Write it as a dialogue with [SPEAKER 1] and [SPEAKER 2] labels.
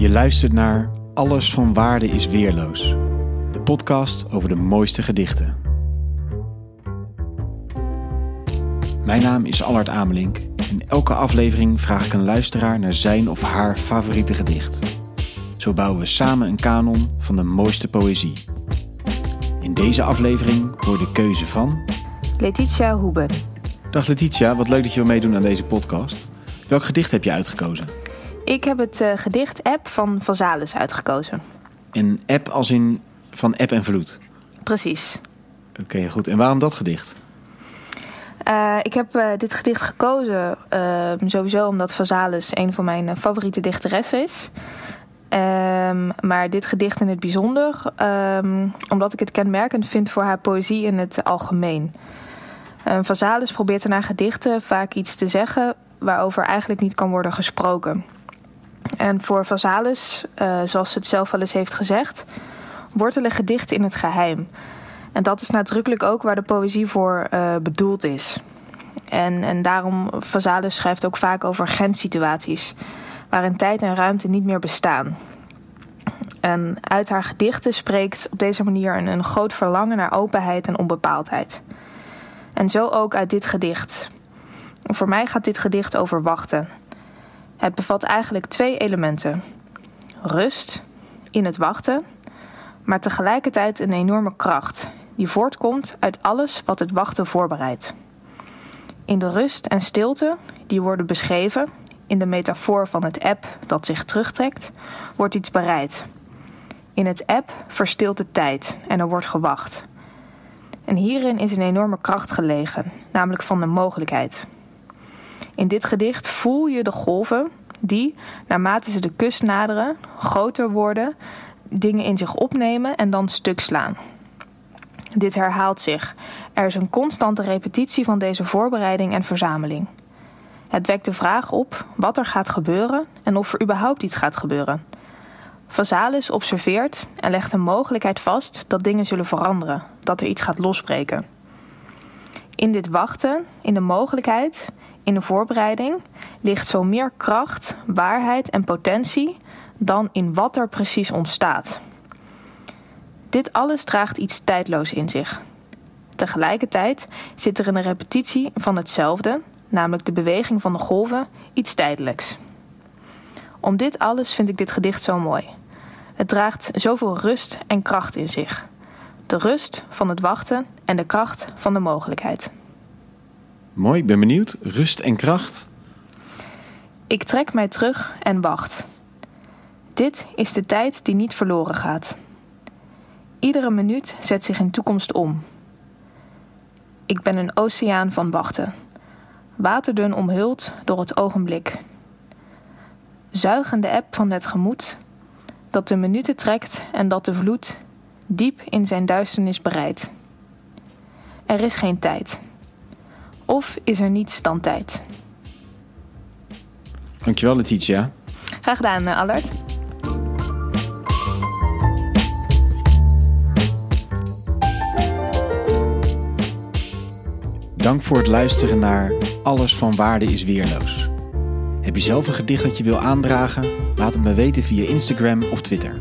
[SPEAKER 1] Je luistert naar Alles van Waarde is Weerloos, de podcast over de mooiste gedichten. Mijn naam is Allard Amelink en elke aflevering vraag ik een luisteraar naar zijn of haar favoriete gedicht. Zo bouwen we samen een kanon van de mooiste poëzie. In deze aflevering hoor de keuze van.
[SPEAKER 2] Letitia Hoeben.
[SPEAKER 1] Dag Letitia, wat leuk dat je wil meedoen aan deze podcast. Welk gedicht heb je uitgekozen?
[SPEAKER 2] Ik heb het uh, gedicht App van Vazalis uitgekozen.
[SPEAKER 1] Een app als in van app en vloed?
[SPEAKER 2] Precies.
[SPEAKER 1] Oké, goed. En waarom dat gedicht?
[SPEAKER 2] Uh, ik heb uh, dit gedicht gekozen sowieso omdat Vazalis een van mijn favoriete dichteressen is. Um, maar dit gedicht in het bijzonder, um, omdat ik het kenmerkend vind voor haar poëzie in het algemeen. Um, Vazalis probeert in haar gedichten vaak iets te zeggen waarover eigenlijk niet kan worden gesproken. En voor Vazalis, uh, zoals ze het zelf wel eens heeft gezegd, wortelen gedichten in het geheim. En dat is nadrukkelijk ook waar de poëzie voor uh, bedoeld is. En, en daarom, Vazalis schrijft ook vaak over grenssituaties, waarin tijd en ruimte niet meer bestaan. En uit haar gedichten spreekt op deze manier een, een groot verlangen naar openheid en onbepaaldheid. En zo ook uit dit gedicht. Voor mij gaat dit gedicht over wachten. Het bevat eigenlijk twee elementen: rust in het wachten, maar tegelijkertijd een enorme kracht die voortkomt uit alles wat het wachten voorbereidt. In de rust en stilte die worden beschreven, in de metafoor van het app dat zich terugtrekt, wordt iets bereid. In het app verstilt de tijd en er wordt gewacht. En hierin is een enorme kracht gelegen, namelijk van de mogelijkheid. In dit gedicht voel je de golven die, naarmate ze de kust naderen, groter worden, dingen in zich opnemen en dan stuk slaan. Dit herhaalt zich. Er is een constante repetitie van deze voorbereiding en verzameling. Het wekt de vraag op wat er gaat gebeuren en of er überhaupt iets gaat gebeuren. Vazalis observeert en legt een mogelijkheid vast dat dingen zullen veranderen, dat er iets gaat losbreken. In dit wachten, in de mogelijkheid, in de voorbereiding, ligt zo meer kracht, waarheid en potentie dan in wat er precies ontstaat. Dit alles draagt iets tijdloos in zich. Tegelijkertijd zit er in de repetitie van hetzelfde, namelijk de beweging van de golven, iets tijdelijks. Om dit alles vind ik dit gedicht zo mooi. Het draagt zoveel rust en kracht in zich. De rust van het wachten en de kracht van de mogelijkheid.
[SPEAKER 1] Mooi, ik ben benieuwd. Rust en kracht.
[SPEAKER 2] Ik trek mij terug en wacht. Dit is de tijd die niet verloren gaat. Iedere minuut zet zich in toekomst om. Ik ben een oceaan van wachten, waterdun omhuld door het ogenblik. Zuigende eb van het gemoed, dat de minuten trekt en dat de vloed diep in zijn duisternis bereidt. Er is geen tijd. Of is er niets dan tijd?
[SPEAKER 1] Dankjewel, Letitia.
[SPEAKER 2] Graag gedaan, eh, Allard.
[SPEAKER 1] Dank voor het luisteren naar Alles van Waarde is Weerloos. Heb je zelf een gedicht dat je wil aandragen? Laat het me weten via Instagram of Twitter.